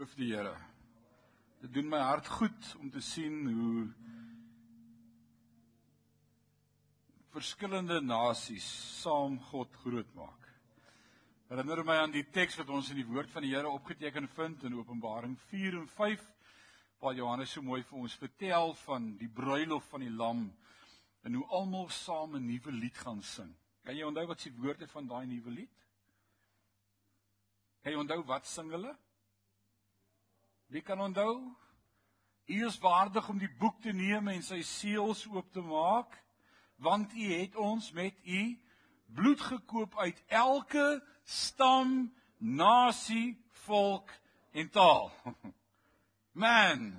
Loof die Here. Dit doen my hart goed om te sien hoe verskillende nasies saam God groot maak. Herinner my aan die teks wat ons in die woord van die Here opgeteken vind in Openbaring 4 en 5 waar Johannes so mooi vir ons vertel van die bruilof van die lam en hoe almal saam 'n nuwe lied gaan sing. Kan jy onthou wat se woorde van daai nuwe lied? Kan jy onthou wat sing hulle? Wie kan onthou? U is waardig om die boek te neem en sy seels oop te maak, want u het ons met u bloed gekoop uit elke stam, nasie, volk en taal. Man,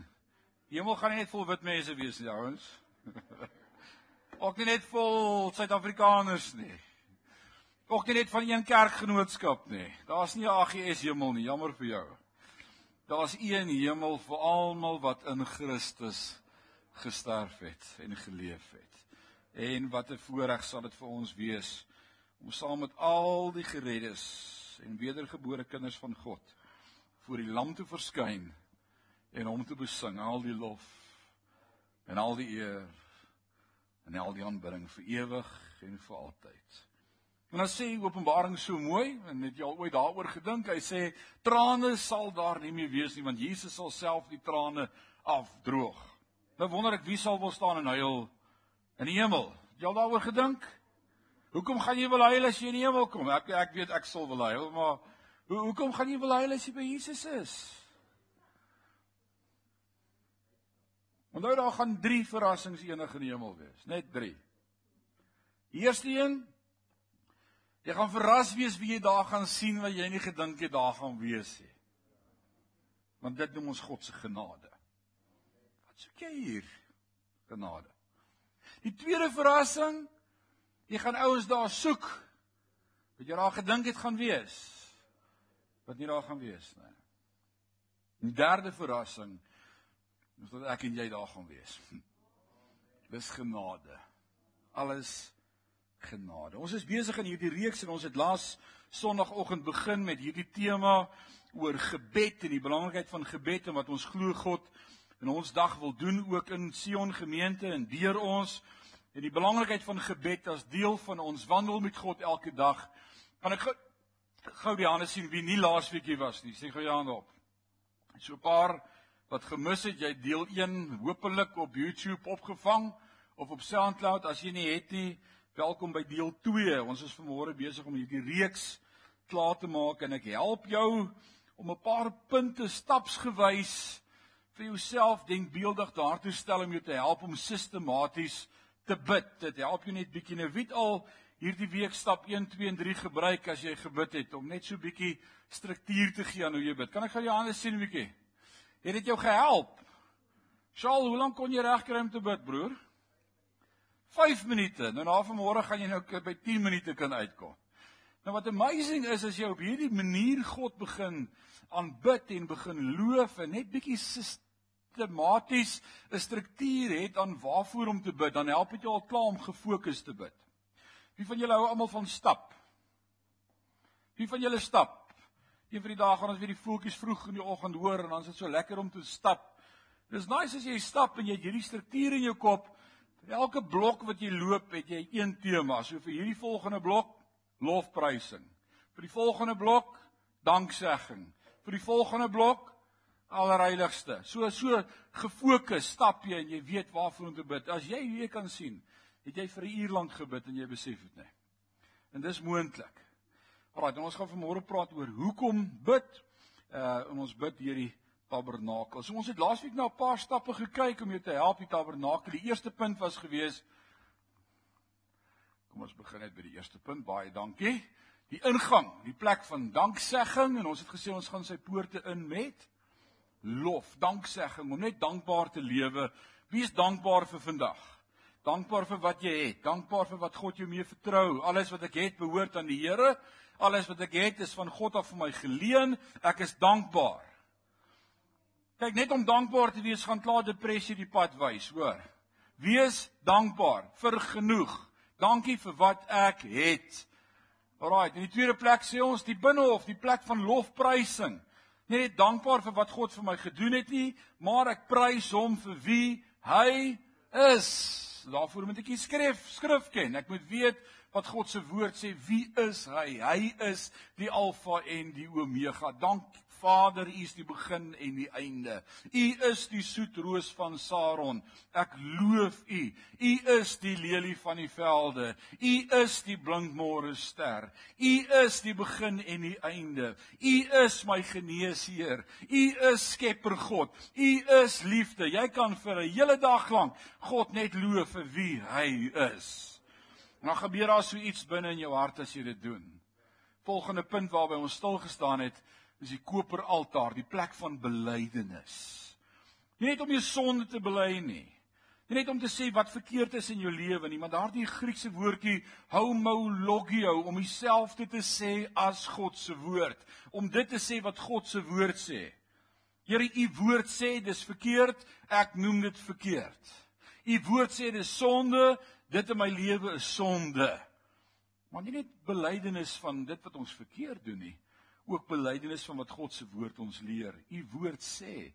hemel gaan nie net vol wit mense wees nie, ouens. Ook nie net vol Suid-Afrikaners nie. Ook nie net van een kerkgenootskap nie. Daar's nie 'n AGS hemel nie, jammer vir jou. Daar's een hemel vir almal wat in Christus gesterf het en geleef het. En wat 'n voorreg sal dit vir ons wees om saam met al die gereddes en wedergebore kinders van God voor die lam te verskyn en hom te besing al die lof en al die eer en al die aanbidding vir ewig en vir altyd. En dan sê Openbaring so mooi en het jy al ooit daaroor gedink? Hy sê trane sal daar nie meer wees nie want Jesus sal self die trane afdroog. Nou wonder ek wie sal wil staan en huil in die hemel. Het jy al daaroor gedink? Hoekom gaan jy wil huil as jy in die hemel kom? Ek ek weet ek sal wil huil, maar hoe hoekom gaan jy wil huil as jy by Jesus is? Onthou daar gaan 3 verrassings enig in die hemel wees, net 3. Die eerste een Jy gaan verras wees wie jy daar gaan sien wat jy nie gedink het daar gaan wees nie. Want dit noem ons God se genade. Wat soek jy hier? Genade. Die tweede verrassing, jy gaan ouens daar soek wat jy daar gedink het gaan wees wat nie daar gaan wees nie. Die derde verrassing is dat ek en jy daar gaan wees. Dis genade. Alles genade. Ons is besig in hierdie reeks en ons het laas Sondagoggend begin met hierdie tema oor gebed en die belangrikheid van gebed en wat ons glo God in ons dag wil doen ook in Sion gemeente en deur ons en die belangrikheid van gebed as deel van ons wandel met God elke dag. Kan ek gou die hande sien wie nie laasweekie was nie. Sê gou jou hande op. So 'n paar wat gemis het, jy deel 1 hopelik op YouTube opgevang of op SoundCloud as jy nie het nie, Welkom by deel 2. Ons is vanmôre besig om hierdie reeks klaar te maak en ek help jou om 'n paar punte stapsgewys vir jouself denkbeeldig daartoe stel om jou te help om sistematies te bid. Dit help jou net bietjie nou weet al hierdie week stap 1 2 en 3 gebruik as jy gebid het om net so bietjie struktuur te gee aan hoe jy bid. Kan ek gou jou hande sien bietjie? Het dit jou gehelp? Sjoe, hoe lank kon jy regkry om te bid, broer? 5 minute. Nou na vanmôre gaan jy nou by 10 minute kan uitkom. Nou wat amazing is as jy op hierdie manier God begin aanbid en begin loof en net bietjie sistematies 'n struktuur het aan waarvoor om te bid, dan help dit jou al klaar om gefokus te bid. Wie van julle hou almal van stap? Wie van julle stap? Een van die dae gaan ons weer die voetjies vroeg in die oggend hoor en dan is dit so lekker om te stap. Dis nice as jy stap en jy het hierdie struktuur in jou kop Vir elke blok wat jy loop, het jy een tema. So vir hierdie volgende blok, lofprysing. Vir die volgende blok, danksegging. Vir die volgende blok, allerheiligste. So so gefokus stap jy en jy weet waarvoor om te bid. As jy hier kan sien, het jy vir 'n uur lank gebid en jy besef dit nie. En dis moontlik. Alraai, ons gaan vanmôre praat oor hoekom bid. Uh en ons bid hierdie tabernakel. So ons het laasweek na 'n paar stappe gekyk om jou te help die tabernakel. Die eerste punt was gewees Kom ons begin net by die eerste punt. Baie dankie. Die ingang, die plek van danksegging en ons het gesê ons gaan sy poorte in met lof, danksegging om net dankbaar te lewe. Wie is dankbaar vir vandag? Dankbaar vir wat jy het, dankbaar vir wat God jou mee vertrou. Alles wat ek het behoort aan die Here. Alles wat ek het is van God af vir my geleen. Ek is dankbaar. Kyk, net om dankbaar te wees gaan klaar depressie die pad wys, hoor. Wees dankbaar vir genoeg. Dankie vir wat ek het. Alraai, in die tweede plek sê ons die binnehof, die plek van lofprysing. Nie net dankbaar vir wat God vir my gedoen het nie, maar ek prys hom vir wie hy is. Daarvoor moet ek die skrif skrif ken. Ek moet weet wat God se woord sê, wie is hy? Hy is die Alfa en die Omega. Dank Vader, U is die begin en die einde. U is die soetroos van Saron. Ek loof U. U is die lelie van die velde. U is die blinkmôre ster. U is die begin en die einde. U is my geneesheer. U is Skepper God. U is liefde. Jy kan vir 'n hele dag lank God net loof vir wie hy is. Nou gebeur daar so iets binne in jou hart as jy dit doen. Volgende punt waarby ons stil gestaan het, is die koperaltaar, die plek van belydenis. Nie net om jou sonde te bely nie. Nie net om te sê wat verkeerd is in jou lewe nie, maar daardie Griekse woordjie homologio om dieselfde te sê as God se woord, om dit te sê wat God se woord sê. Here, u woord sê dis verkeerd, ek noem dit verkeerd. U woord sê dis sonde, dit in my lewe is sonde. Maar nie net belydenis van dit wat ons verkeerd doen nie, ook belydenis van wat God se woord ons leer. U woord sê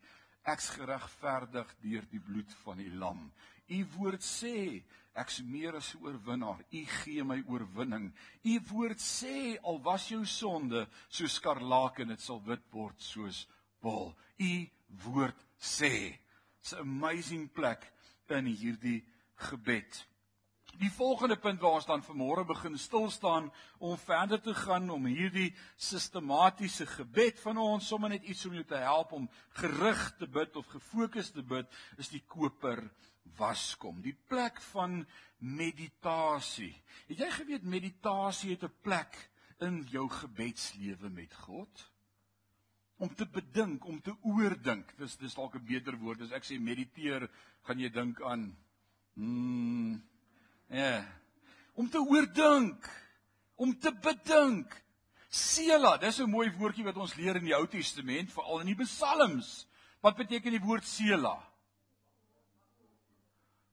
ek's geregverdig deur die bloed van die lam. U woord sê ek's meer as 'n oorwinnaar. U gee my oorwinning. U woord sê al was jou sonde so skarlaken, dit sal wit word soos wol. U woord sê. It's amazing plek in hierdie gebed die volgende punt waar ons dan vanmôre begin stil staan om verder te gaan om hierdie sistematiese gebed van ons sommer net iets om jou te help om gerig te bid of gefokus te bid is die koper waskom die plek van meditasie. Het jy geweet meditasie het 'n plek in jou gebedslewe met God? Om te bedink om te oordink dis dis dalk 'n beter woord as ek sê mediteer gaan jy dink aan mm, Ja. Om te oordink, om te bedink. Sela, dis 'n mooi woordjie wat ons leer in die Ou Testament, veral in die Psalms. Wat beteken die woord sela?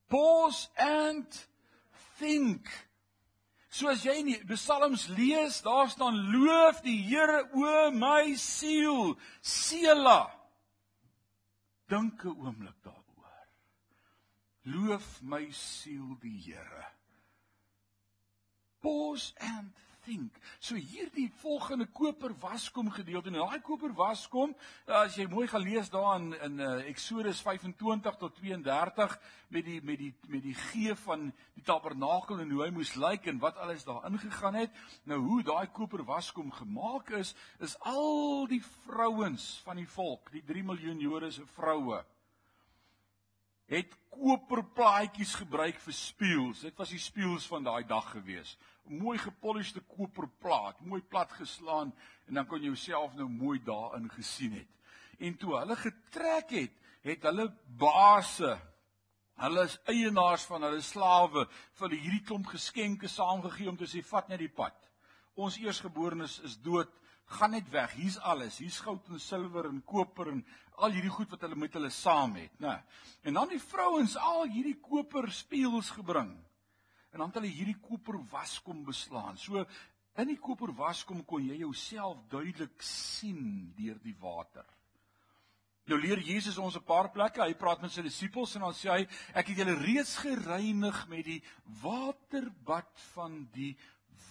Pause and think. So as jy in die Psalms lees, daar staan loof die Here o my siel. Sela. Dink 'n oomblik daar. Loof my siel die Here. Pause and think. So hierdie volgende koper waskom gedeelte en daai koper waskom, as jy mooi gaan lees daar in uh, Eksodus 25 tot 32 met die met die met die gee van die tabernakel en hoe hy moes lyk en wat alles daar ingegaan het. Nou hoe daai koper waskom gemaak is, is al die vrouens van die volk, die 3 miljoen Jode se vroue het koperplaatjies gebruik vir spieëls. Dit was die spieëls van daai dag gewees. Mooi gepolished koperplaat, mooi plat geslaan en dan kon jy jouself nou mooi daarin gesien het. En toe hulle getrek het, het hulle baase, hulle is eienaars van hulle slawe, vir hulle hierdie klomp geskenke saamgegee om te sê vat net die pad. Ons eersgeborenes is dood gaan net weg. Hier's alles. Hier's goud en silwer en koper en al hierdie goed wat hulle met hulle saam het, né? En dan die vrouens al hierdie koper spieëls gebring. En dan het hulle hierdie koper waskom beslaan. So in die koper waskom kon jy jouself duidelik sien deur die water. Nou leer Jesus ons 'n paar plekke. Hy praat met sy disippels en dan sê hy: "Ek het julle reeds gereinig met die waterbad van die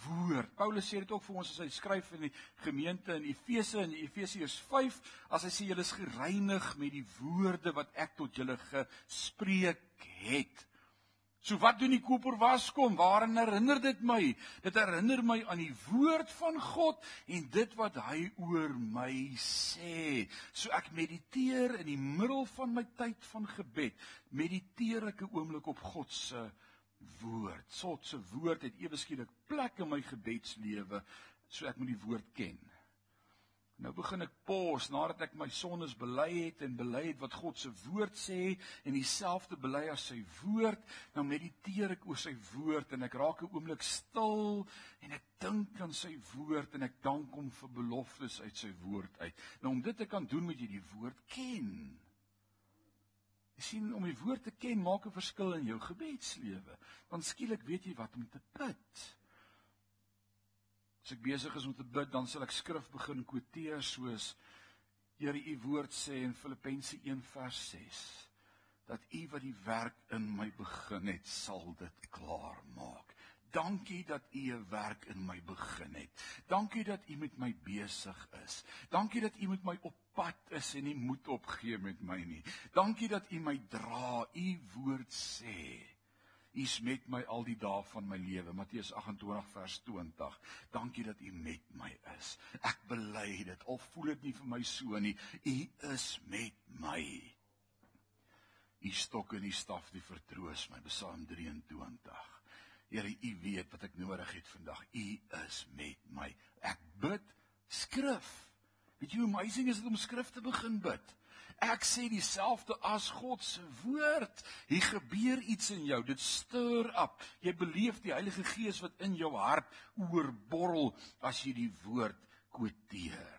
woord. Paulus sê dit ook vir ons as hy skryf in die gemeente in Efese in Efesiërs 5 as hy sê julle is gereinig met die woorde wat ek tot julle gespreek het. So wat doen die koper waskom? Waaraan herinner dit my? Dit herinner my aan die woord van God en dit wat hy oor my sê. So ek mediteer in die middel van my tyd van gebed. Mediteer ek 'n oomblik op God se woord. God se woord het ewe skielik plek in my gebedslewe, so ek moet die woord ken. Nou begin ek pos nadat ek my sondes bely het en bely het wat God se woord sê en dieselfde bely as sy woord, nou mediteer ek oor sy woord en ek raak 'n oomblik stil en ek dink aan sy woord en ek dank hom vir beloftes uit sy woord uit. Nou om dit te kan doen moet jy die woord ken. Jy sien om die woord te ken maak 'n verskil in jou gebedslewe. Want skielik weet jy wat om te bid. As ek besig is om te bid, dan sal ek skrif begin kwoteer soos Here, u woord sê in Filippense 1:6 dat u wat die werk in my begin het, sal dit klaar maak. Dankie dat u 'n werk in my begin het. Dankie dat u met my besig is. Dankie dat u met my op pad is en nie moed opgee met my nie. Dankie dat u my dra. U woord sê U's met my al die dae van my lewe. Matteus 28 vers 20. Dankie dat U met my is. Ek bely dit. Al voel dit nie vir my so nie. U is met my. U stok en U staf die vertroos my. Psalm 23. Here, U weet wat ek nodig het vandag. U is met my. Ek bid skrif. Weet jy hoe amazing is dit om skrif te begin bid? Ek sê dieselfde as God se woord. Hier gebeur iets in jou. Dit stuur op. Jy beleef die Heilige Gees wat in jou hart oorborrel as jy die woord quoteer.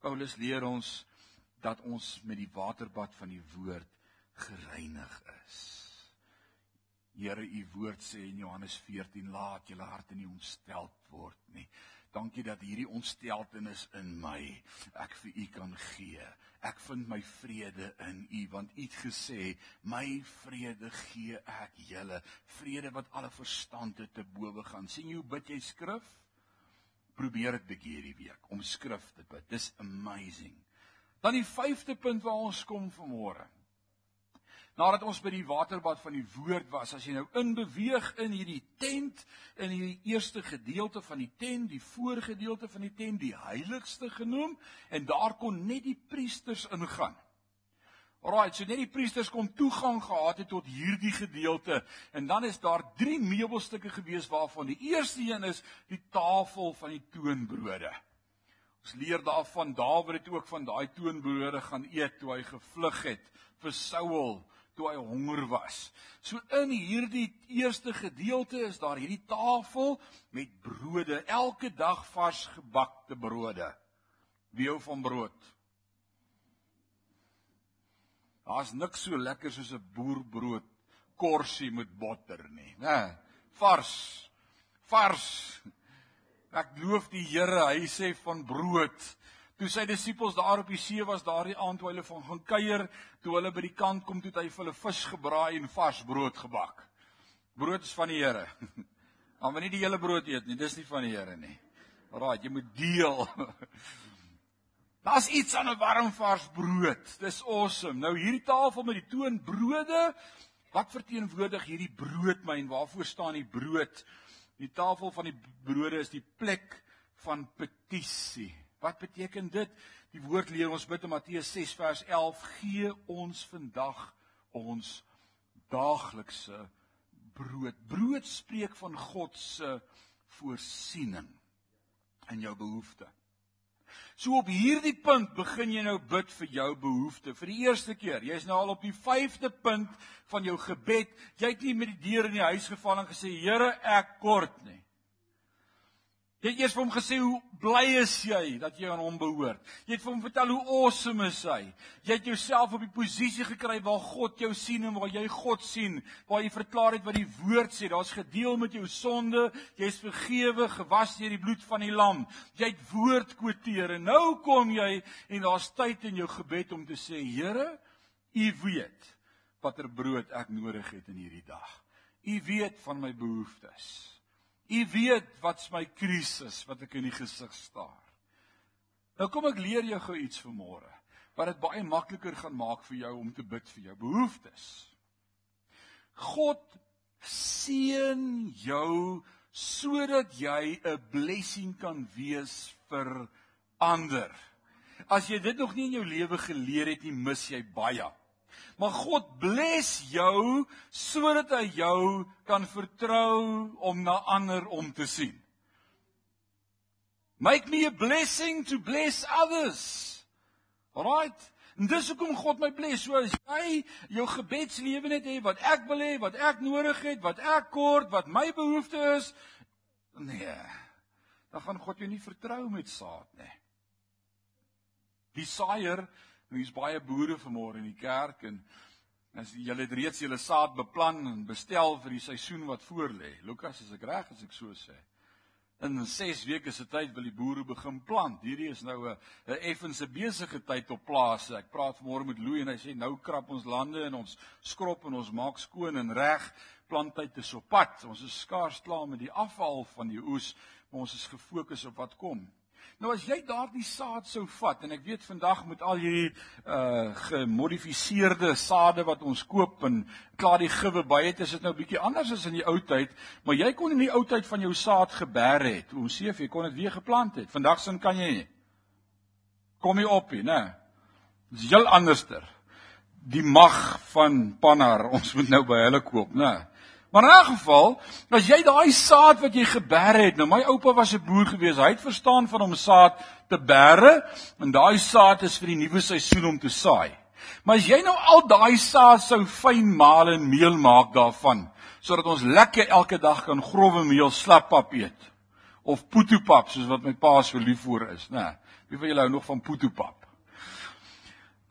Paulus leer ons dat ons met die waterbad van die woord gereinig is. Here, u woord sê in Johannes 14: "Laat julle harte nie ontsteld word nie." Dankie dat hierdie ontsteltenis in my ek vir u kan gee. Ek vind my vrede in u want u het gesê my vrede gee ek julle, vrede wat alle verstand te bowe gaan. sien jy hoe bid jy skrif? Probeer dit bietjie hierdie week om skrif te bid. Dis amazing. Dan die 5de punt waar ons kom vanmôre. Nadat ons by die waterbad van die woord was, as jy nou inbeweeg in hierdie tent, in hierdie eerste gedeelte van die tent, die voorgedeelte van die tent, die heiligste genoem, en daar kon net die priesters ingaan. Alraai, so net die priesters kon toegang gehad het tot hierdie gedeelte. En dan is daar drie meubelstukke gewees waarvan die eerste een is die tafel van die toonbrode. Ons leer daarvan Dawid het ook van daai toonbrode gaan eet toe hy gevlug het vir Saul toe hy honger was. So in hierdie eerste gedeelte is daar hierdie tafel met brode, elke dag vars gebakte brode. Wie hou van brood? Daar's niks so lekker soos 'n boerbrood korsie met botter nie, né? Vars. Vars. Ek glo die Here, hy sê van brood Toe sy disippels daar op die see was daardie aand toe hulle van gaan kuier, toe hulle by die kant kom, toe het hy vir hulle vis gebraai en vars brood gebak. Brood is van die Here. Maar moenie die hele brood eet nie, dis nie van die Here nie. Raai, jy moet deel. Daar's iets aan 'n warm vars brood. Dis awesome. Nou hierdie tafel met die toonbrode, wat verteenwoordig hierdie broodmyn? Waarvoor staan die brood? Die tafel van die brode is die plek van petisie. Wat beteken dit? Die woord leer ons bid in Matteus 6 vers 11: "Gee ons vandag ons daaglikse brood." Brood spreek van God se voorsiening in jou behoeftes. So op hierdie punt begin jy nou bid vir jou behoeftes. Vir die eerste keer, jy's nou al op die 5de punt van jou gebed. Jy het nie met die deur in die huis geval en gesê, "Here, ek kort nie." Jy het eers vir hom gesê hoe bly is jy dat jy aan hom behoort. Jy het vir hom vertel hoe awesome is hy. Jy het jouself op die posisie gekry waar God jou sien en waar jy God sien, waar jy verklaar het wat die woord sê. Daar's gedeel met jou sonde, jy's vergewe, gewas deur die bloed van die lam. Jy het woord kwoteer en nou kom jy en daar's tyd in jou gebed om te sê, Here, U weet watter brood ek nodig het in hierdie dag. U weet van my behoeftes. U weet wat's my krisis wat ek in die gesig staar. Nou kom ek leer jou gou iets vanmôre wat dit baie makliker gaan maak vir jou om te bid vir jou behoeftes. God seën jou sodat jy 'n blessing kan wees vir ander. As jy dit nog nie in jou lewe geleer het nie, mis jy baie. Maar God bless jou sodat hy jou kan vertrou om na ander om te sien. Make me a blessing to bless others. Alright. En dis hoekom God my bless. So as jy jou gebedslewe net hê wat ek wil hê, wat ek nodig het, wat ek kort, wat my behoefte is, nee. Dan gaan God jou nie vertrou met saad nie. Die saaier Nou hier's baie boere vanmôre in die kerk en as julle het reeds julle saad beplan en bestel vir die seisoen wat voorlê. Lukas, as ek reg is ek so sê. In 6 weke se tyd wil die boere begin plant. Hierdie is nou 'n 'n effense besige tyd op plase. Ek praat vanmôre met Louie en hy sê nou krap ons lande en ons skrob en ons maak skoon en reg. Planttyd is op pad. Ons is skaars klaar met die afval van die oes, maar ons is gefokus op wat kom. Nou as jy daardie saad sou vat en ek weet vandag met al hierdie uh gemodifiseerde sade wat ons koop en klaar die gewe by het, is dit nou bietjie anders as in die ou tyd, maar jy kon in die ou tyd van jou saad geber het. Hoe sê jy kon dit weer geplant het? Vandag sin kan jy nie. Kom jy op hier, né? Dis heel anderster. Die mag van Pannar, ons moet nou by hulle koop, né? Maar in 'n geval, as jy daai saad wat jy geber het, nou my oupa was 'n boer gewees, hy het verstaan van om saad te berre en daai saad is vir die nuwe seisoen om te saai. Maar as jy nou al daai saad sou fyn maal en meel maak daarvan, sodat ons lekker elke dag kan growwe meel slappap eet of poetopap soos wat my pa so lief vir is, né? Wie van julle hou nog van poetopap?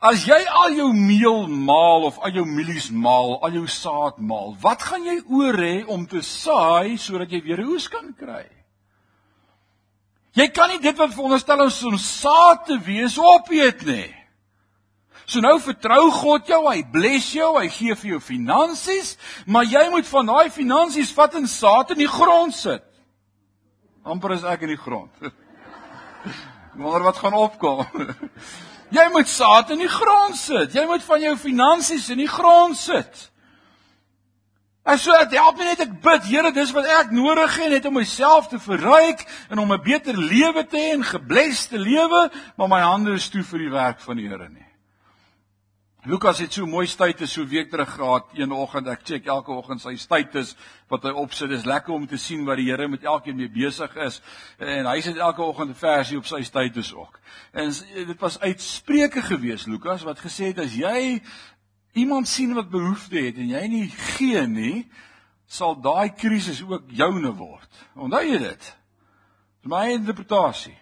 As jy al jou meel maal of al jou mielies maal, al jou saad maal, wat gaan jy oor hê om te saai sodat jy weer 'n oes kan kry? Jy kan nie dit wat veronderstel is om saad te wees opeet nie. So nou vertrou God jou, hy bless jou, hy gee vir jou finansies, maar jy moet van daai finansies vat en saad in die grond sit. Amper is ek in die grond. Maar wat gaan opkom? Jy moet saad in die grond sit. Jy moet van jou finansies in die grond sit. En so dit help my net ek bid, Here, dis wat ek nodig het net om myself te verryk en om 'n beter lewe te hê en gebleste lewe, maar my hande is toe vir die werk van die Here nie. Lukas het so mooi status so week terug gehad een oggend. Ek check elke oggend sy status wat hy opsit. Dis lekker om te sien wat die Here met elkeen mee besig is. En hy sit elke oggend 'n versie op sy status ook. En dit was uitspreuke geweest Lukas wat gesê het as jy iemand sien wat behoefte het en jy nie gee nie, sal daai krisis ook joune word. Onthou jy dit? Dis my interpretasie.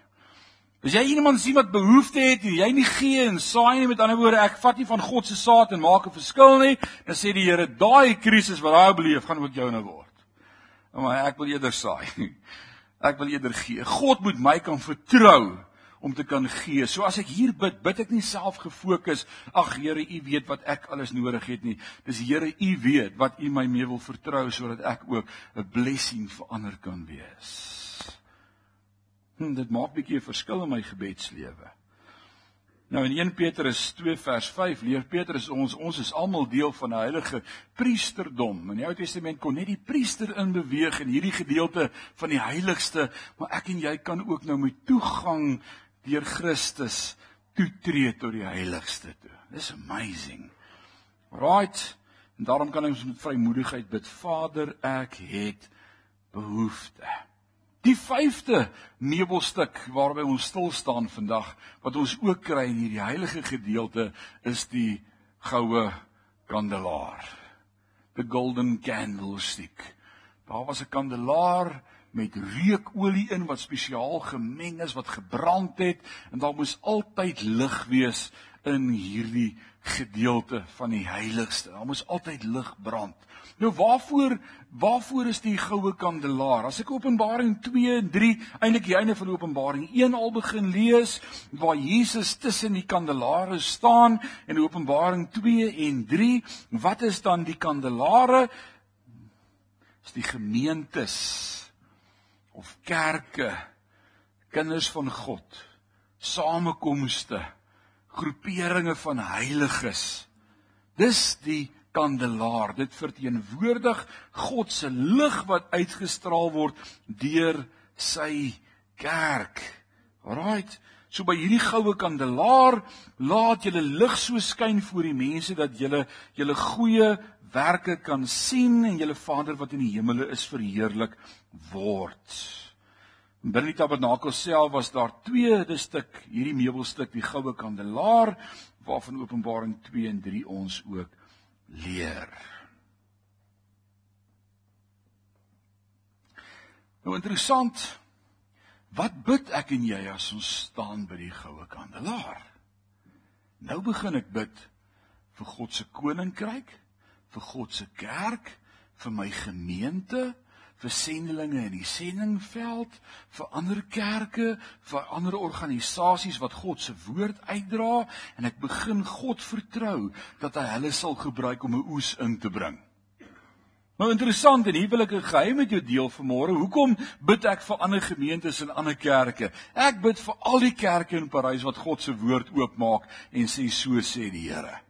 As jy iemand sien wat behoefte het jy nie gee en saai nie met ander woorde ek vat nie van God se saad en maak 'n verskil nie, dan sê die Here daai krisis wat daai beleef gaan ook joune word. Maar ek wil eerder saai. Ek wil eerder gee. God moet my kan vertrou om te kan gee. So as ek hier bid, bid ek nie self gefokus, ag Here, U weet wat ek alles nodig het nie. Dis Here, U weet wat U my mee wil vertrou sodat ek ook 'n blessing vir ander kan wees. Hm, dit maak bietjie 'n verskil in my gebedslewe. Nou in 1 Petrus 2 vers 5 leer Petrus ons ons is almal deel van 'n heilige priesterdom. In die Ou Testament kon net die priester inbeweeg in hierdie gedeelte van die heiligste, maar ek en jy kan ook nou met toegang deur Christus toetree tot die heiligste toe. Dis amazing. Right. En daarom kan ons met vrymoedigheid bid. Vader, ek het behoeftes. Die vyfde meubelstuk waarby ons stil staan vandag wat ons ook kry in hierdie heilige gedeelte is die goue kandelaar. The golden candlestick. Daar was 'n kandelaar met reukolie in wat spesiaal gemeng is wat gebrand het en daar moes altyd lig wees in hierdie gedeelte van die heiligste. Daar moes altyd lig brand. Nou waarvoor waarvoor is die goue kandelaar? As ek Openbaring 2 en 3 eintlik die einde van Openbaring 1 al begin lees waar Jesus tussen die kandelare staan en Openbaring 2 en 3, wat is dan die kandelare? Is die gemeentes of kerke, kinders van God, samekomste, groeperinge van heiliges. Dis die kandelaar. Dit verteenwoordig God se lig wat uitgestraal word deur sy kerk. Alraight. So by hierdie goue kandelaar laat julle lig so skyn voor die mense dat julle julle goeie werke kan sien en julle Vader wat in die hemele is verheerlik word. Binne die tabernakel self was daar tweede stuk, hierdie meubelstuk, die goue kandelaar waarvan Openbaring 2 en 3 ons ook leer. Nou interessant. Wat bid ek en jy as ons staan by die goue kandelaar? Nou begin ek bid vir God se koninkryk, vir God se kerk, vir my gemeente, vir sendelinge in die sendingveld, vir ander kerke, vir ander organisasies wat God se woord uitdra en ek begin God vertrou dat hy hulle sal gebruik om 'n oes in te bring. Nou interessant en hier wil ek 'n geheim met jou deel vanmôre. Hoekom bid ek vir ander gemeentes en ander kerke? Ek bid vir al die kerke in Parys wat God se woord oopmaak en sê so sê die Here.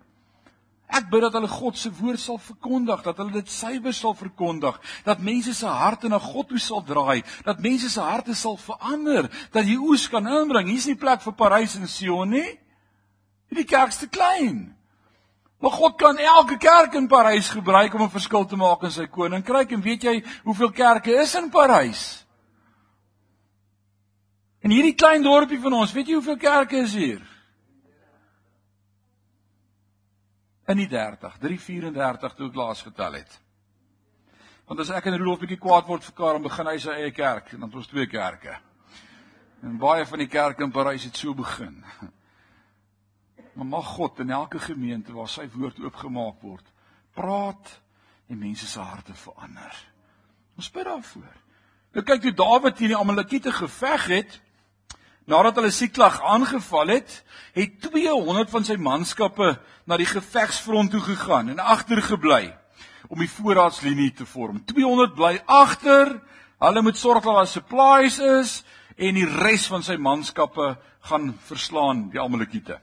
Ek bid dat hulle God se woord sal verkondig, dat hulle dit suiwer sal verkondig, dat mense se harte na God toe sal draai, dat mense se harte sal verander, dat jy oes kan inbring. Hier's nie plek vir Parys en Sion nie. Hierdie kerk is te klein. Maar God kan elke kerk in Parys gebruik om 'n verskil te maak in sy koninkryk en weet jy hoeveel kerke is in Parys? En hierdie klein dorpie van ons, weet jy hoeveel kerke is hier? In die 30, 334 toe ek laas getel het. Want as ek en Rudolf bietjie kwaad word vir mekaar, dan begin hy sy eie kerk en dan het ons twee kerke. En baie van die kerke in Parys het so begin. Maar mag God in elke gemeente waar sy woord oopgemaak word, praat en mense se harte verander. Ons bid daarvoor. Nou kyk hoe Dawid teen die Amalekiete geveg het. Nadat hulle Siklag aangeval het, het 200 van sy manskappe na die gevegsfront toe gegaan en agtergebly om die voorraadslinie te vorm. 200 bly agter. Hulle moet sorg dat daar supplies is en die res van sy manskappe gaan verslaan die Amalekiete.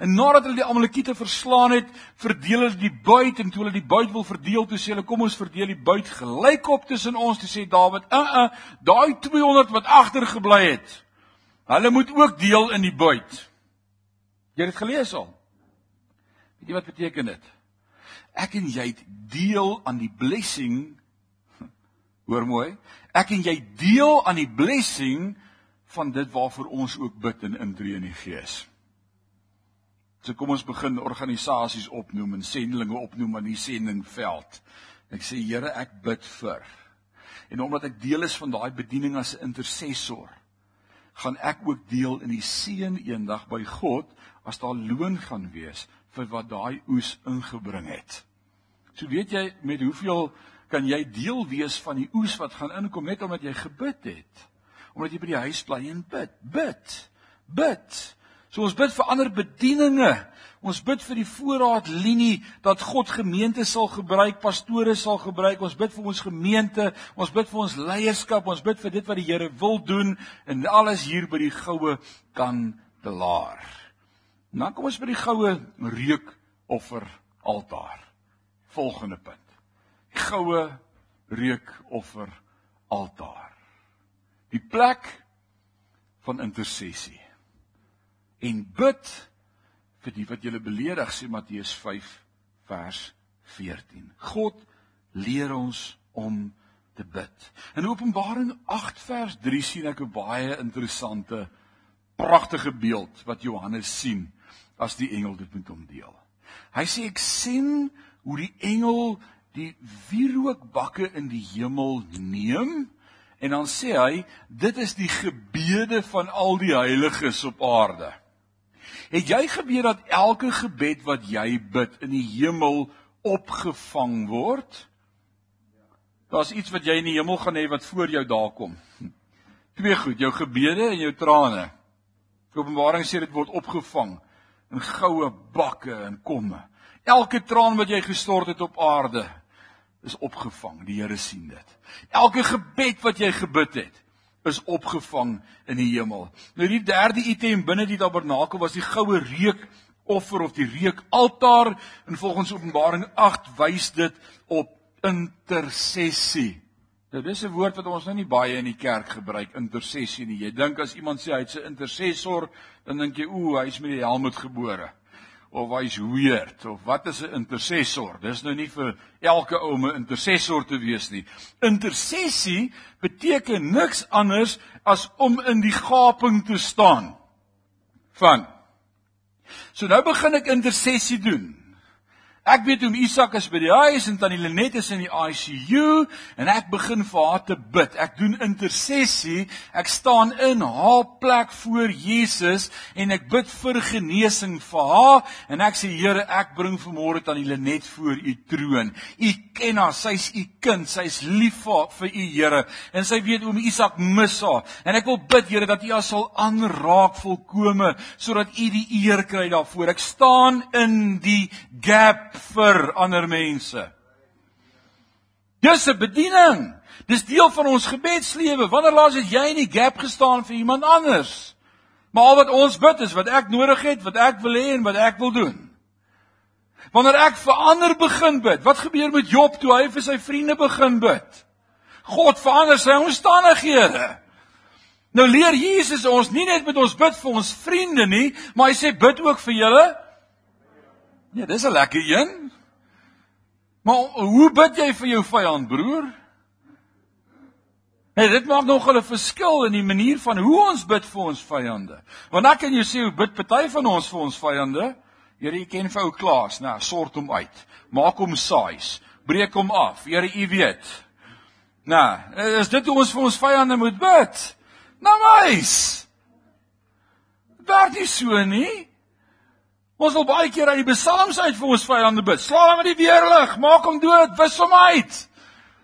En nadat hulle die Amalekiete verslaan het, verdeel hulle die buit en toe hulle die buit wil verdeel, toe sê hulle kom ons verdeel die buit gelykop tussen ons, toe sê Dawid, "Uh uh, daai 200 wat agtergebly het, hulle moet ook deel in die buit." Jy het dit gelees al. Weet jy wat beteken dit? Ek en jy het deel aan die blessing. Hoor mooi. Ek en jy deel aan die blessing van dit waarvoor ons ook bid en intree in die Gees. So kom ons begin organisasies opnoem en sendelinge opnoem aan die sendingveld. Ek sê Here, ek bid vir. En omdat ek deel is van daai bediening as 'n intercessor, gaan ek ook deel in die seën eendag by God as daar loon gaan wees vir wat daai oes ingebring het. So weet jy met hoeveel kan jy deel wees van die oes wat gaan inkom net omdat jy gebid het. Omdat jy by die huis bly en bid. Bid. Bid. So ons bid vir ander bedieninge. Ons bid vir die voorraadlinie dat God gemeente sal gebruik, pastore sal gebruik. Ons bid vir ons gemeente, ons bid vir ons leierskap, ons bid vir dit wat die Here wil doen en alles hier by die goue kandelaar. Dan kom ons by die goue reukoffer altaar. Volgende punt. Die goue reukoffer altaar. Die plek van intersessie en bid vir die wat julle beledig sê Matteus 5 vers 14. God leer ons om te bid. In Openbaring 8 vers 3 sien ek 'n baie interessante pragtige beeld wat Johannes sien as die engel dit met hom deel. Hy sê ek sien hoe die engel die wierookbakke in die hemel neem en dan sê hy dit is die gebede van al die heiliges op aarde. Het jy gebeur dat elke gebed wat jy bid in die hemel opgevang word? Daar's iets wat jy in die hemel gaan hê wat voor jou daar kom. Twee goed, jou gebede en jou trane. Openbaring sê dit word opgevang in goue bakke en komme. Elke traan wat jy gestort het op aarde is opgevang. Die Here sien dit. Elke gebed wat jy gebid het, is opgevang in die hemel. Nou die derde item binne die tabernakel was die goue reuk offer of die reukaltaar en volgens Openbaring 8 wys dit op intersessie. Nou dis 'n woord wat ons nou nie baie in die kerk gebruik intersessie nie. Jy dink as iemand sê hy's 'n intercessor, dan dink jy ooh, hy's met die helm gebore of hy's weird of wat is 'n intercessor? Dis nou nie vir elke ou om 'n intercessor te wees nie. Intersessie beteken niks anders as om in die gaping te staan van. So nou begin ek intersessie doen. Ek weet hoe Isak is by die huis en tannie Lenet is in die ICU en ek begin vir haar te bid. Ek doen intersessie. Ek staan in haar plek voor Jesus en ek bid vir genesing vir haar en ek sê Here, ek bring vanmôre tannie Lenet voor u troon. U ken haar, sy's u kind, sy's lief vir vir u Here en sy weet oom Isak mis haar. En ek wil bid Here dat u haar sal aanraak volkome sodat u die eer kry daarvoor. Ek staan in die gap vir ander mense. Dis 'n bediening. Dis deel van ons gebedslewe. Wanneer laas het jy in die gap gestaan vir iemand anders? Maar al wat ons bid is wat ek nodig het, wat ek wil hê en wat ek wil doen. Wanneer ek vir ander begin bid, wat gebeur met Job toe hy vir sy vriende begin bid? God verander sy omstandighede. Nou leer Jesus ons nie net met ons bid vir ons vriende nie, maar hy sê bid ook vir julle Ja, dis 'n lekker een. Maar hoe bid jy vir jou vyand, broer? Nee, dit maak nog 'n verskil in die manier van hoe ons bid vir ons vyande. Want ek kan jou sê hoe bid party van ons vir ons vyande. Here, jy ken vir ou Klaas, nou, sort hom uit. Maak hom saais. Breek hom af. Here, u weet. Nou, is dit hoe ons vir ons vyande moet bid? Nou, mys. Daar dis so nie. Ons wil baie keer uit die psalms uit vir ons vyande bid. Slaag hom met die weerlig, maak hom dood, wis hom uit.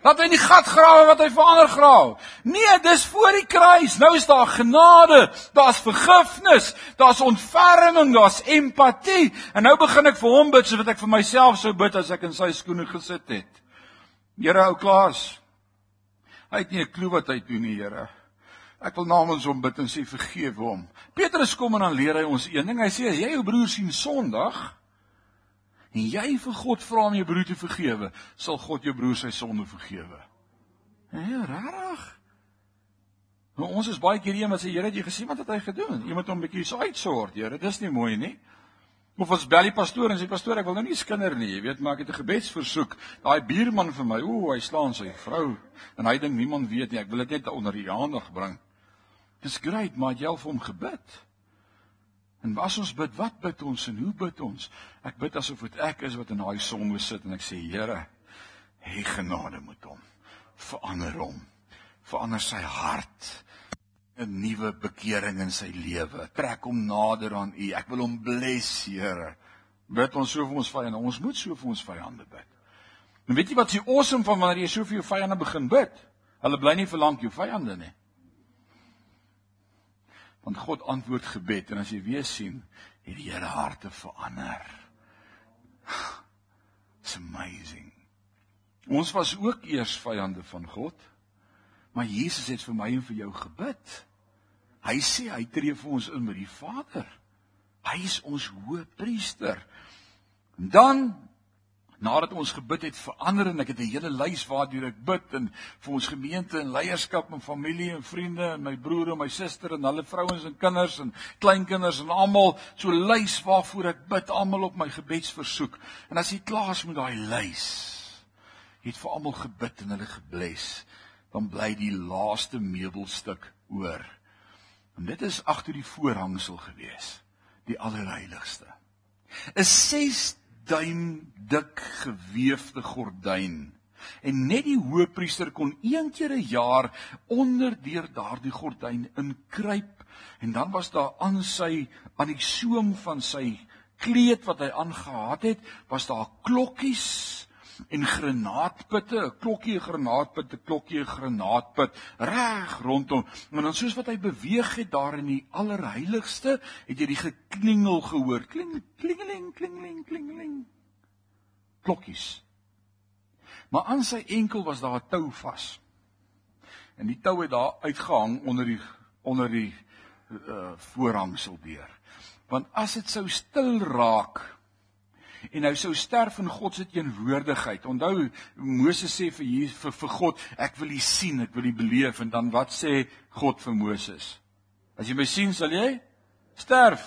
Laat hy in die gat grawe wat hy verander grawe. Nee, dis voor die kruis. Nou is daar genade, daar's vergifnis, daar's ontferming, daar's empatie. En nou begin ek vir hom bid soos wat ek vir myself sou bid as ek in sy skoene gesit het. Here ou Klaas. Hy het nie 'n klou wat hy doen nie, Here. Ek wil namens hom bid en sê vergewe hom. Petrus kom en dan leer hy ons een ding. Hy sê as jy jou broer sien Sondag en jy vir God vra om jou broer te vergewe, sal God jou broer sy sonde vergewe. Ja, rarig. Nou ons is baie keer iemand sê Here, het jy gesien wat het hy gedoen? Jy moet hom 'n bietjie so uitsort, Here. Dis nie mooi nie. Of ons bel die pastoor en sê pastoor, ek wil nou nie skinder nie, jy weet, maar ek het 'n gebedsversoek. Daai buurman vir my, ooh, hy slaan sy vrou en hy dink niemand weet nie. Ek wil dit net onder die aandag bring. Dis great, maar jy het vir hom gebid. En as ons bid, wat bid ons en hoe bid ons? Ek bid asof dit ek is wat in daai sonde sit en ek sê Here, hê genade met hom. Verander hom. Verander sy hart. 'n Nuwe bekering in sy lewe. Trek hom nader aan U. Ek wil hom bless, Here. Bid ons so vir ons vyande. Ons moet so vir ons vyande bid. En weet jy wat se awesome van wanneer jy so vir jou vyande begin bid? Hulle bly nie vir lank jou vyande nie want God antwoord gebed en as jy weer sien het die Here harte verander. It's amazing. Ons was ook eers vyande van God, maar Jesus het vir my en vir jou gebid. Hy sê hy tree vir ons in met die Vader. Hy is ons hoëpriester. En dan nadat ons gebid het verander en ek het 'n hele lys waardeur ek bid en vir ons gemeente en leierskap en familie en vriende en my broer en my suster en hulle vrouens en kinders en kleinkinders en almal so 'n lys waarvoor ek bid almal op my gebedsversoek. En as jy klaar is met daai lys het vir almal gebid en hulle gebless dan bly die laaste meubelstuk oor. En dit is agter die voorhangsel gewees die allerheiligste. Is 6 duim dik gewefte gordyn. En net die hoofpriester kon een keer 'n jaar onder deur daardie gordyn inkruip en dan was daar aan sy aan die soem van sy kleed wat hy aangetree het, was daar klokkies en granaatputte, 'n klokkie, 'n granaatput, 'n klokkie, 'n granaatput reg rondom. En dan soos wat hy beweeg het daar in die allerheiligste, het jy die geklingel gehoor. Kling, klingeling, klingeling, klingeling. Klokkies. Maar aan sy enkel was daar 'n tou vas. En die tou het daar uitgehang onder die onder die uh, voorhangsel deur. Want as dit sou stil raak, en hy sou sterf in God se teenwoordigheid. Onthou Moses sê vir Jesus vir, vir God, ek wil U sien, ek wil U beleef en dan wat sê God vir Moses? As jy my sien, sal jy sterf.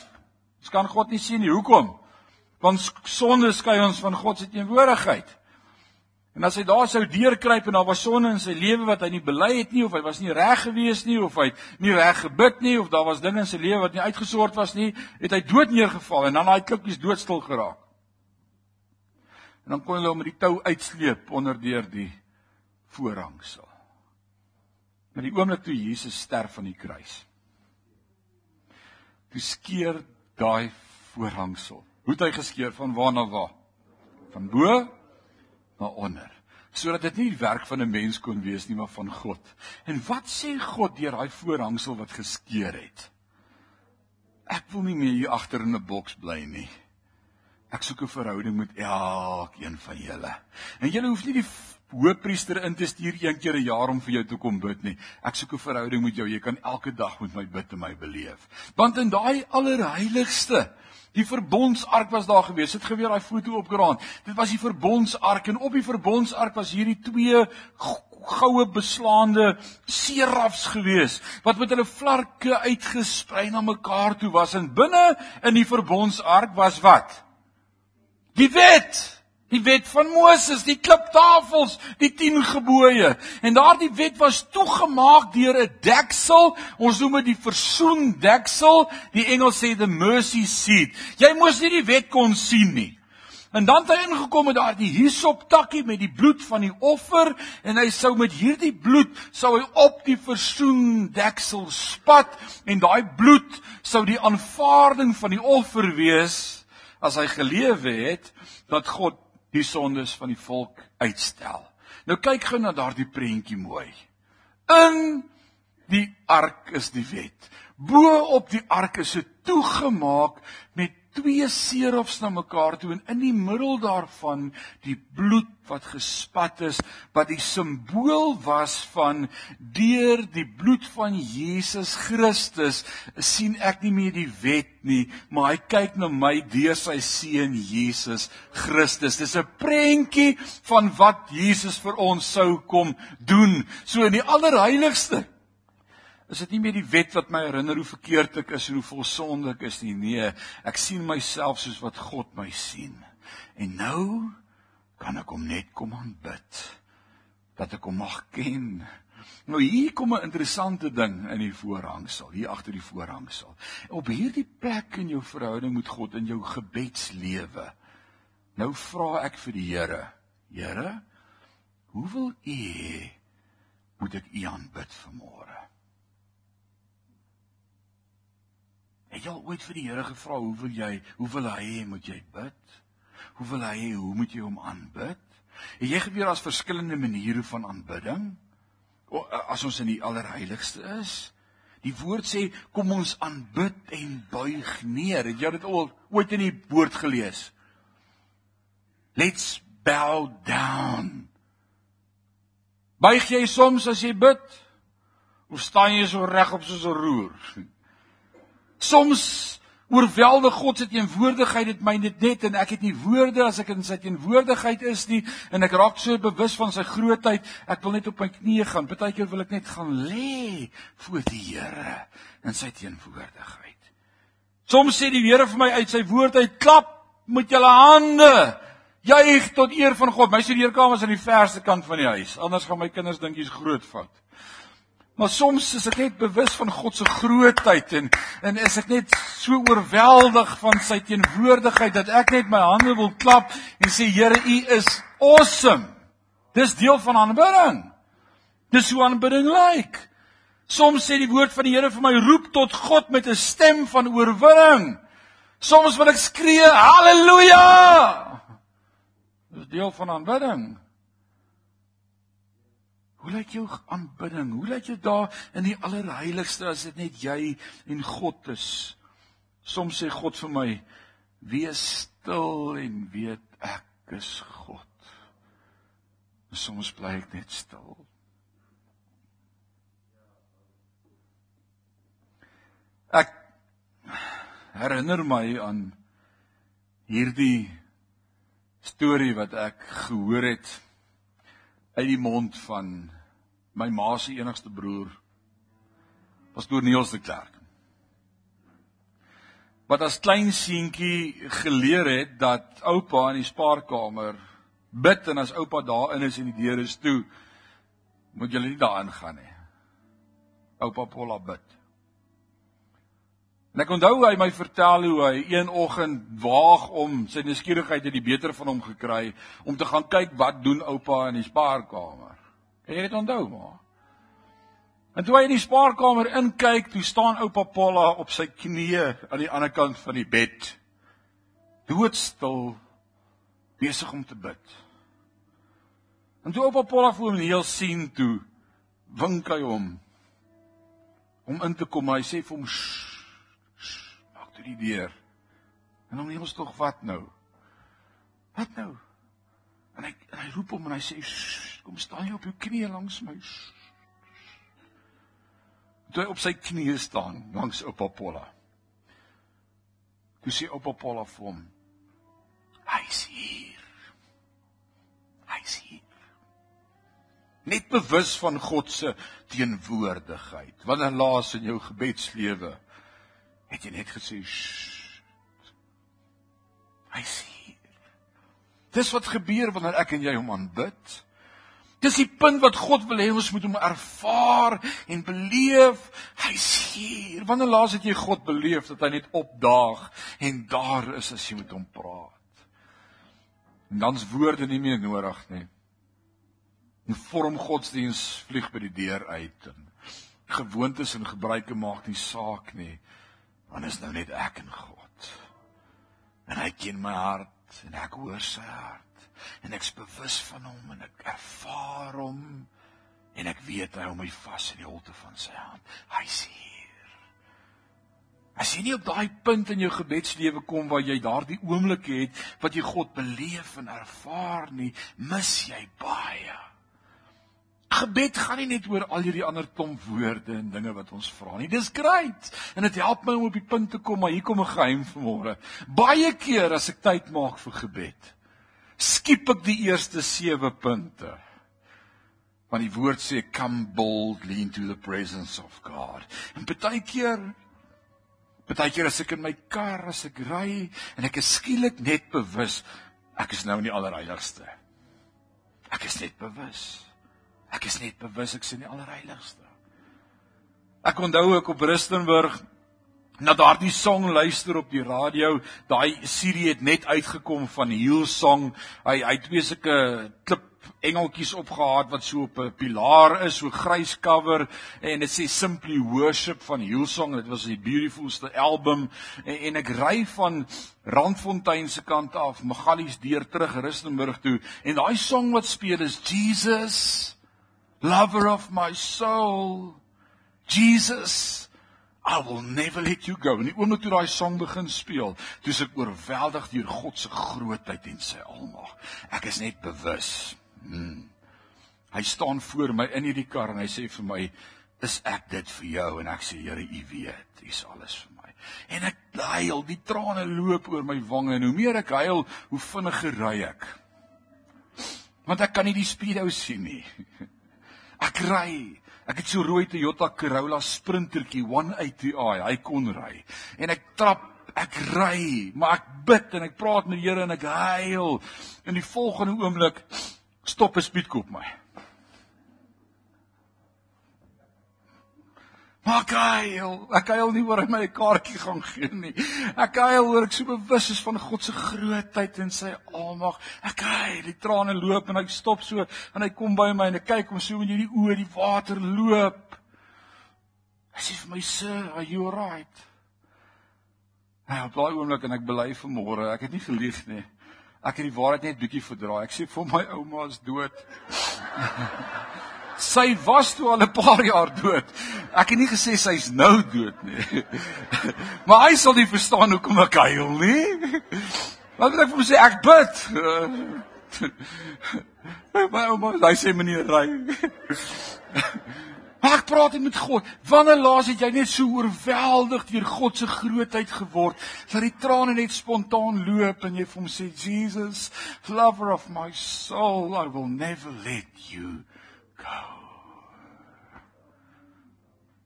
Ons kan God nie sien nie. Hoekom? Want sonde skei ons van God se teenwoordigheid. En as hy daar sou deurkruip en daar was sonde in sy lewe wat hy nie bely het nie of hy was nie reg gewees nie of hy nie reg gebid nie of daar was dinge in sy lewe wat nie uitgesort was nie, het hy dood neergeval en dan daai klikkies doodstil geraak. En dan kon hulle hom met die tou uitsleep onder deur die voorhangsel. Maar die oomblik toe Jesus sterf aan die kruis. Toe skeur daai voorhangsel. Hoe het hy geskeur van waar na waar? Van bo na onder. Sodat dit nie die werk van 'n mens kon wees nie, maar van God. En wat sê God deur daai voorhangsel wat geskeur het? Ek wil nie meer hier agter in 'n boks bly nie. Ek soek 'n verhouding met elkeen van julle. En julle hoef nie die hoëpriester in te stuur een keer 'n jaar om vir jou te kom bid nie. Ek soek 'n verhouding met jou. Jy kan elke dag met my bid en my beleef. Want in daai allerheiligste Die verbondsark was daar gewees. Dit gebeur daai foto opgeraan. Dit was die verbondsark en op die verbondsark was hierdie twee goue beslaande serafs gewees wat met hulle vlerke uitgesprei na mekaar toe was en binne in die verbondsark was wat? Die wet. Die wet van Moses, die kliptafels, die 10 gebooie. En daardie wet was toegemaak deur 'n deksel. Ons noem dit die versoendeksel. Die Engels sê the mercy seat. Jy moes nie die wet kon sien nie. En dan het hy ingekom met daardie hisop takkie met die bloed van die offer en hy sou met hierdie bloed sou hy op die versoendeksel spat en daai bloed sou die aanvaarding van die offer wees as hy gelewe het dat God die sondes van die volk uitstel. Nou kyk gou na daardie prentjie mooi. In die ark is die wet. Bo op die ark is dit toegemaak met twee serofs na mekaar toe en in die middel daarvan die bloed wat gespat is wat die simbool was van deur die bloed van Jesus Christus sien ek nie meer die wet nie maar hy kyk na my deur sy seun Jesus Christus. Dis 'n prentjie van wat Jesus vir ons sou kom doen. So in die allerheiligste is dit nie meer die wet wat my herinner hoe verkeerd ek is en hoe vol sonde ek is nie. Nee, ek sien myself soos wat God my sien. En nou kan ek hom net kom aanbid. Dat ek hom mag ken. Nou hier kom 'n interessante ding in die voorhangsel, hier agter die voorhangsel. Op hierdie plek in jou verhouding met God in jou gebedslewe. Nou vra ek vir die Here, Here, hoe wil U moet ek U aanbid vanmôre? Het jy al ooit vir die Here gevra hoe wil jy, hoe wil hy hê moet jy bid? Hoe wil hy hê hoe moet jy hom aanbid? Het jy geweet daar's verskillende maniere van aanbidding? O, as ons in die allerheiligste is, die woord sê kom ons aanbid en buig neer. Het jy dit al ooit in die woord gelees? Let's bow down. Buig jy soms as jy bid? Of staan jy so regop soos 'n roer? Soms oorweldig God se teenwoordigheid dit my net net en ek het nie woorde as ek in sy teenwoordigheid is nie en ek raak so bewus van sy grootheid ek wil net op my knieë gaan. Partykeer wil ek net gaan lê voor die Here in sy teenwoordigheid. Soms sê die Here vir my uit sy woord uit klap met julle hande. Juig tot eer van God. My studeerkamer is aan die verste kant van die huis. Anders gaan my kinders dink jy's groot fout Maar soms is ek net bewus van God se grootheid en en is ek net so oorweldig van sy teenwoordigheid dat ek net my hande wil klap en sê Here, U is awesome. Dis deel van aanbidding. Dis hoe aanbidding lyk. Soms sê die woord van die Here vir my roep tot God met 'n stem van oorwinning. Soms wil ek skree haleluja. Dis deel van aanbidding. Hoe lyk jou aanbidding? Hoe lyk dit daar in die allerheiligste as dit net jy en God is? Soms sê God vir my: "Wees stil en weet ek is God." En soms bly ek net stil. Ek herinner my aan hierdie storie wat ek gehoor het uit die mond van my ma se enigste broer pastoor Niels de Klerk. Wat as klein seentjie geleer het dat oupa in die spaarkamer bid en as oupa daarin is en die deur is toe, moet jy nie daarin gaan nie. Oupa Paula bid. En ek onthou hy my vertel hoe hy een oggend waag om sy nuuskierigheid het die beter van hom gekry om te gaan kyk wat doen oupa in die spaarkamer. Kan jy dit onthou maar? En toe hy in die spaarkamer inkyk, toe staan oupa Paula op sy knieë aan die ander kant van die bed. Doodstil besig om te bid. En toe oupa Paula vir hom heel sien toe, wink hy hom om in te kom. Hy sê vir hom: "Maak toe die deur." En hom neels tog wat nou? Wat nou? En hy en hy roep hom en hy sê: "Kom staan jy op jou knieë langs my." Toe hy op sy knieë staan langs oupa Paula. Toe sê oupa Paula vir hom: "Hy's hier." Hy's hier net bewus van God se teenwoordigheid. Wanneer laas in jou gebedslewe het jy net gesê hy sien. Dis wat gebeur wanneer ek en jy hom aanbid. Dis die punt wat God wil hê ons moet hom ervaar en beleef. Hy's hier. Wanneer laas het jy God beleef dat hy net opdaag en daar is as jy met hom praat? En dan's woorde nie meer nodig nie. 'n vorm godsdiens vlieg by die deur uit en gewoontes en gebruike maak nie saak nie want is nou net ek en God. En hy ken my hart en ek hoor sy hart. En ek's bewus van hom en ek ervaar hom. En ek weet hy hou my vas in die holte van sy hand. Hy sien As jy nie op daai punt in jou gebedslewe kom waar jy daardie oomblik het wat jy God beleef en ervaar nie, mis jy baie. Gebed gaan nie net oor al hierdie ander klomp woorde en dinge wat ons vra nie. Dis great. En dit help my om op die punt te kom, maar hier kom 'n geheim vanmôre. Baie keer as ek tyd maak vir gebed, skiep ek die eerste 7 punte. Want die woord sê come boldly into the presence of God. En baie keer baie keer as ek in my kar as ek ry en ek is skielik net bewus ek is nou in die allerheiligste. Ek is net bewus. Ek is net bewus ek sien die allerheiligste. Ek onthou ek op Rustenburg na daardie song luister op die radio. Daai serie het net uitgekom van Hillsong. Hy hy twee sulke klip engeltjies opgehaat wat so op 'n pilaar is, so grys cover en dit sê simply worship van Hillsong. Dit was die beautifulste album en, en ek ry van Randfontein se kant af, Magalies deur terug Rustenburg toe en daai song wat speel is Jesus lover of my soul, Jesus, I will never let you go. En die oomblik toe daai song begin speel, toe ek oorweldig deur God se grootheid en sy almag. Ek is net bewus. Hmm. Hy staan voor my in hierdie kar en hy sê vir my, "Is ek dit vir jou?" En ek sê, "Here, U weet, U is alles vir my." En ek huil, die trane loop oor my wange en hoe meer ek huil, hoe vinniger ry ek. Want ek kan nie die speedo sien nie. Ek ry. Ek het so rooi Toyota Corolla Sprintertjie 180i, hy kon ry. En ek trap, ek ry, maar ek bid en ek praat met die Here en ek huil. In die volgende oomblik stop 'n speedkop my. Maar ek huil, ek huil nie oor hy my 'n kaartjie gaan gee nie. Ek huil oor ek so bewus is van God se grootheid en sy almag. Ek huil, die trane loop en hy stop so en hy kom by my en ek kyk hom so in hierdie oë, die water loop. Hy sê vir my, "Sir, are you alright?" Ja, op daai oomblik en ek bely vir môre, ek het nie gelieg nie. Ek het die waarheid net bietjie verdraai. Ek sê vir my ouma is dood. Sy was toe al 'n paar jaar dood. Ek het nie gesê sy's nou dood nie. Maar hy sal nie verstaan hoekom ek huil nie. Wat wil ek vir hom sê? Ek bid. My ouma, hy sê meneer ry. Maar ek praat met God. Wanneer laas het jy net so oorweldig deur God se grootheid geword dat die trane net spontaan loop en jy vir hom sê Jesus, lover of my soul, I will never let you go.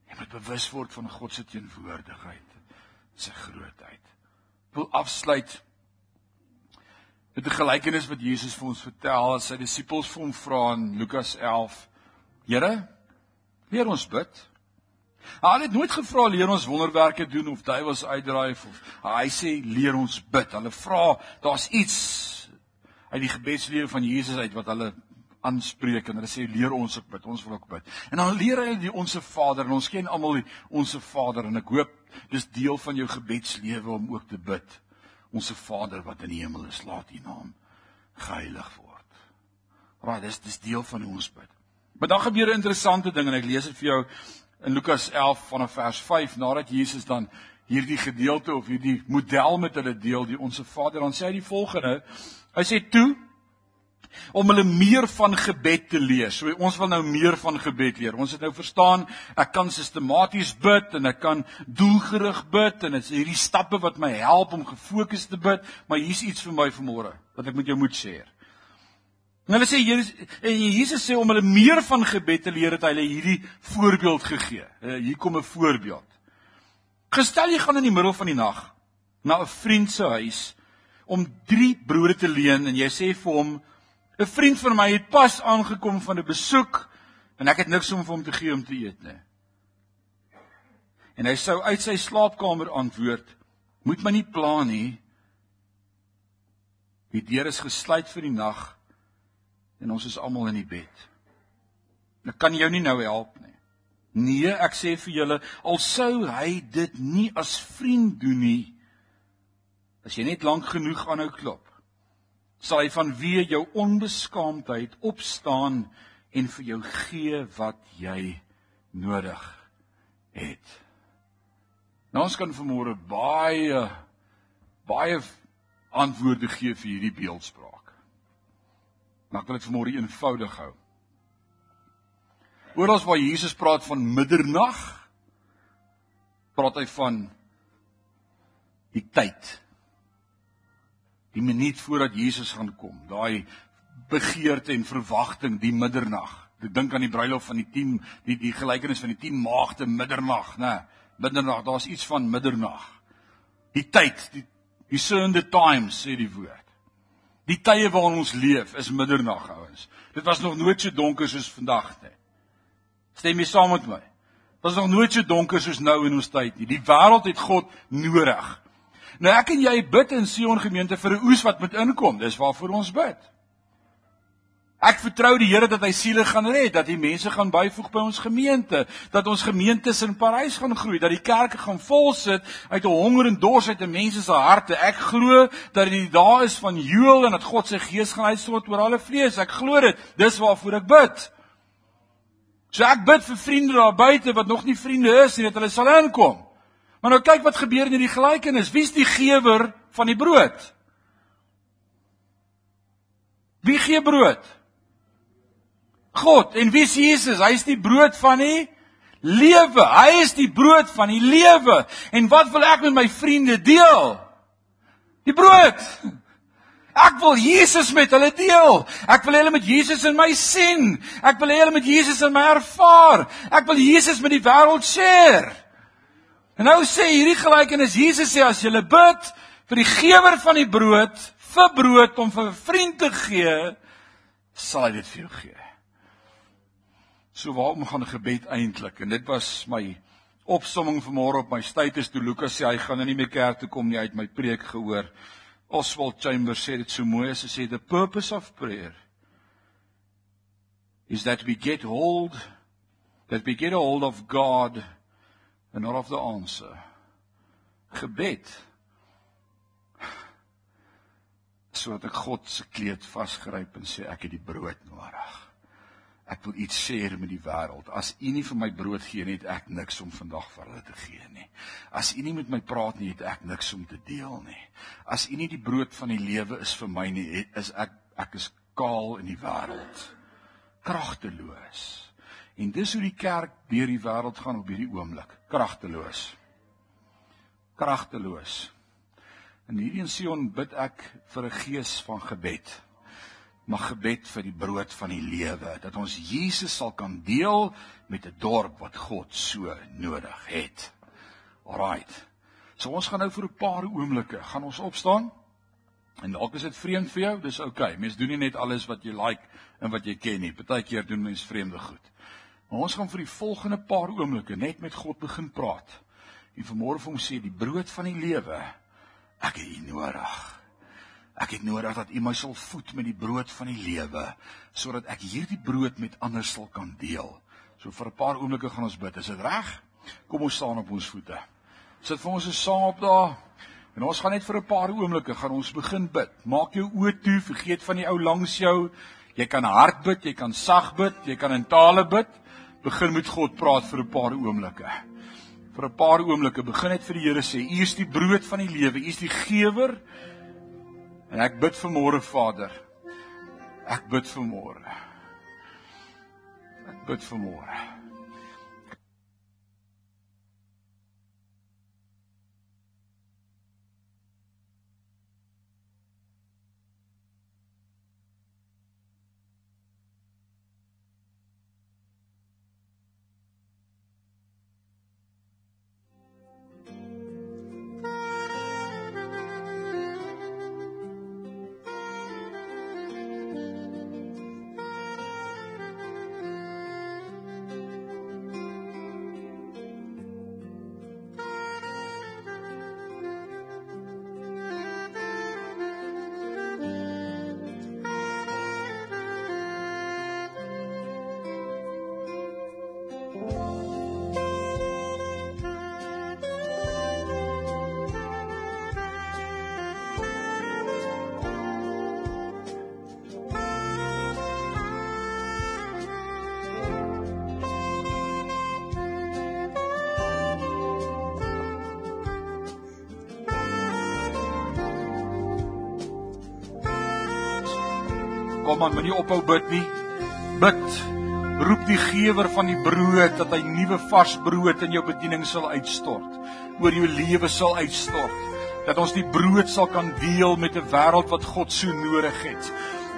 Jy moet bewus word van God se teenwoordigheid, sy grootheid. Ek wil afsluit met 'n gelykenis wat Jesus vir ons vertel as sy disippels vir hom vra in Lukas 11. Here, leer ons bid. Hy het nooit gevra leer ons wonderwerke doen of duiwels uitdryf of hy sê leer ons bid. Hulle vra daar's iets uit die gebedslewe van Jesus uit wat hulle aanspreek en hulle sê leer ons ook bid. Ons wil ook bid. En dan leer hy die onsse Vader en ons ken almal die onsse Vader en ek hoop dis deel van jou gebedslewe om ook te bid. Onse Vader wat in die hemel is, laat U naam geheilig word. Right, dis dis deel van hoe ons bid. Maar dan gebeur 'n interessante ding en ek lees dit vir jou in Lukas 11 vanaf vers 5 nadat Jesus dan hierdie gedeelte of hierdie model met hulle deel die onsse Vader dan sê hy die volgende hy sê toe om hulle meer van gebed te leer. So ons wil nou meer van gebed leer. Ons het nou verstaan ek kan sistematies bid en ek kan doelgerig bid en dit is hierdie stappe wat my help om gefokus te bid, maar hier's iets vir my vanmôre wat ek met jou moet share. En hulle sê Jesus en Jesus sê om hulle meer van gebed te leer het hy hulle hierdie voorbeeld gegee. Uh, hier kom 'n voorbeeld. Gestel jy gaan in die middel van die nag na 'n vriend se huis om 3 brode te leen en jy sê vir hom 'n vriend van my het pas aangekom van 'n besoek en ek het niks om vir hom te gee om te eet nie. En hy sou uit sy slaapkamer antwoord: "Moet my nie pla nie. Die deur is gesluit vir die nag." en ons is almal in die bed. Ek kan jou nie nou help nie. Nee, ek sê vir julle, al sou hy dit nie as vriend doen nie, as jy net lank genoeg aanhou klop, sal hy vanweë jou onbeskaamdheid opstaan en vir jou gee wat jy nodig het. Nou ons kan vanmôre baie baie antwoorde gee vir hierdie beeldspraak. Maar ek wil dit vanmôre eenvoudig hou. Oorals waar Jesus praat van middernag, praat hy van die tyd. Die minuut voordat Jesus gaan kom, daai begeerte en verwagting, die middernag. Ek dink aan die bruilof van die 10 die die gelykenis van die 10 maagde middernag, né? Middernag, daar's iets van middernag. Die tyd, die die sunde times sê die woord. Die tye waarin ons leef is middernag, ouens. Dit was nog nooit so donker soos vandag nie. Stem jy saam met my? Dit was nog nooit so donker soos nou in ons tyd nie. Die wêreld het God nodig. Nou ek en jy bid in Sion gemeente vir 'n oes wat moet inkom. Dis waarvoor ons bid. Ek vertrou die Here dat hy siele gaan red, dat die mense gaan byvoeg by ons gemeente, dat ons gemeentes in Parys gaan groei, dat die kerke gaan vol sit uit 'n honger en dors uit in mense se harte. Ek glo dat dit daar is van Joel en dat God se gees gaan uitstort oor alle vlees. Ek glo dit. Dis waarvoor ek bid. So ek bid vir vriende daar buite wat nog nie vriende is nie dat hulle sal inkom. Maar nou kyk wat gebeur in hierdie gelykenis. Wie's die gewer van die brood? Wie gee brood? God. En wie is Jesus? Hy is die brood van die lewe. Hy is die brood van die lewe. En wat wil ek met my vriende deel? Die brood. Ek wil Jesus met hulle deel. Ek wil hulle met Jesus in my sien. Ek wil hulle met Jesus in my ervaar. Ek wil Jesus met die wêreld share. En nou sê hierdie gelykenis Jesus sê as jy bid vir die gewer van die brood, vir brood om vir 'n vriend te gee, sal hy dit vir jou gee. So waarom gaan gebed eintlik? En dit was my opsomming vanmôre op my status toe Lukas sê hy gaan nou nie meer kerk toe kom nie uit my preek gehoor. Oswald Chambers sê dit so mooi as hy sê the purpose of prayer is that we get hold that we get a hold of God and not of the answer. Gebed sodat ek God se kleed vasgryp en sê ek het die brood nodig. Ek wil iets share met die wêreld. As u nie vir my brood gee nie, het ek niks om vandag vir hulle te gee nie. As u nie met my praat nie, het ek niks om te deel nie. As u nie die brood van die lewe is vir my nie, is ek ek is kaal in die wêreld. Kragteloos. En dis hoe die kerk deur die wêreld gaan op hierdie oomblik. Kragteloos. Kragteloos. In hierdie Sion bid ek vir 'n gees van gebed mag gebed vir die brood van die lewe dat ons Jesus sal kan deel met 'n dorp wat God so nodig het. Alraight. So ons gaan nou vir 'n paar oomblikke gaan ons opstaan. En dalk is dit vreemd vir jou, dis oukei. Okay. Mense doen nie net alles wat jy like en wat jy ken nie. Partykeer doen mense vreemde goed. Maar ons gaan vir die volgende paar oomblikke net met God begin praat. En vanmôre vir hom sê die brood van die lewe, ek het U nodig. Ek het nodig dat U my sal voed met die brood van die lewe sodat ek hierdie brood met ander sal kan deel. So vir 'n paar oomblikke gaan ons bid. Is dit reg? Kom ons staan op ons voete. Sit vir ons 'n saam op daar. En ons gaan net vir 'n paar oomblikke gaan ons begin bid. Maak jou oë toe, vergeet van die ou langs jou. Jy kan hard bid, jy kan sag bid, jy kan in tale bid. Begin met God praat vir 'n paar oomblikke. Vir 'n paar oomblikke begin net vir die Here sê: U is die brood van die lewe, U is die gewer. En ek bid vir môre, Vader. Ek bid vir môre. Ek bid vir Kom aan, moenie ophou bid nie. Bid. Roep die gewer van die brood dat hy nuwe vars brood in jou bediening sal uitstort. Oor jou lewe sal uitstort. Dat ons die brood sal kan deel met 'n wêreld wat God so nodig het.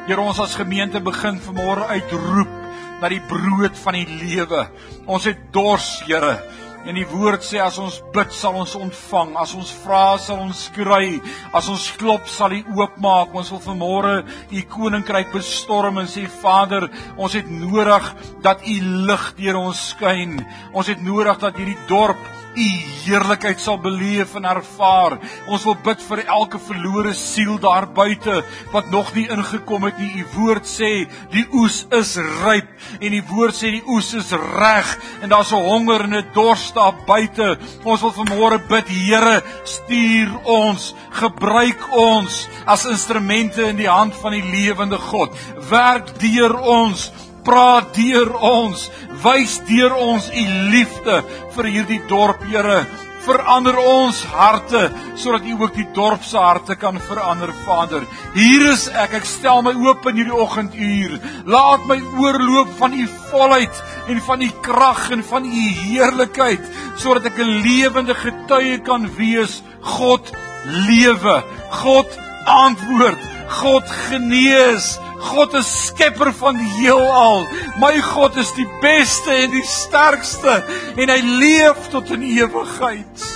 Here ons as gemeente begin vanmôre uitroep na die brood van die lewe. Ons het dors, Here. En die woord sê as ons bid sal ons ontvang, as ons vra sal ons kry, as ons klop sal U oopmaak. Ons wil vanmôre U koninkryk bestorm en sê Vader, ons het nodig dat U lig deur ons skyn. Ons het nodig dat hierdie dorp u heerlikheid sal beleef en ervaar. Ons wil bid vir elke verlore siel daar buite wat nog nie ingekom het nie. U woord sê die oes is ryp en die woord sê die oes is reg en daar's 'n honger en 'n dors daar buite. Ons wil vanmôre bid, Here, stuur ons, gebruik ons as instrumente in die hand van die lewende God. Werk deur ons praat deur ons, wys deur ons u liefde vir hierdie dorp, Here. Verander ons harte sodat U ook die dorp se harte kan verander, Vader. Hier is ek, ek stel my oop in hierdie oggenduur. Laat my oorloop van U volheid en van U krag en van U heerlikheid sodat ek 'n lewende getuie kan wees. God lewe. God antwoord. God genees. God is skepper van die heelal. My God is die beste en die sterkste en hy leef tot in ewigheid.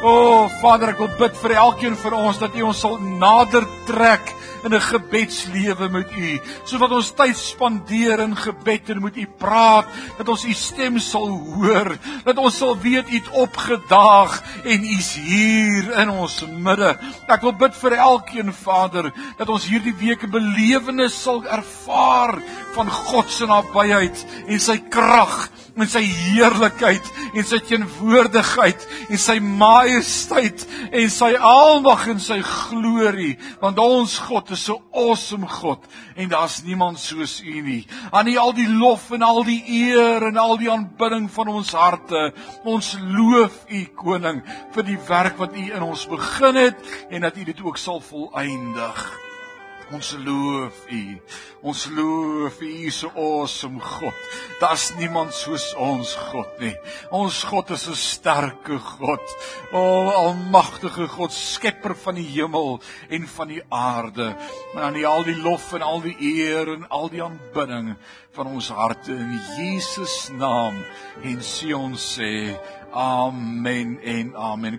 O oh, Vader, ek wil bid vir elkeen van ons dat U ons sal nader trek in 'n gebedslewe met U, sodat ons tyd spandeer in gebed en met U praat, dat ons U stem sal hoor, dat ons sal weet U het opgedaag en U's hier in ons midde. Ek wil bid vir elkeen Vader dat ons hierdie week 'n belewenis sal ervaar van God se nabyheid en sy krag en sy heerlikheid en sy teenwoordigheid en sy majesteit en sy almag en sy glorie want ons God is 'n awesome God en daar's niemand soos U nie. Aan U al die lof en al die eer en al die aanbidding van ons harte. Ons loof U koning vir die werk wat U in ons begin het en dat U dit ook sal volëindig. Ons loof U. Ons loof U, U se awesome God. Daar's niemand soos ons God nie. Ons God is 'n sterke God. O, almagtige God, skepper van die hemel en van die aarde. Maar aan U al die lof en al die eer en al die aanbidding van ons harte in Jesus naam en sien ons sê amen en amen.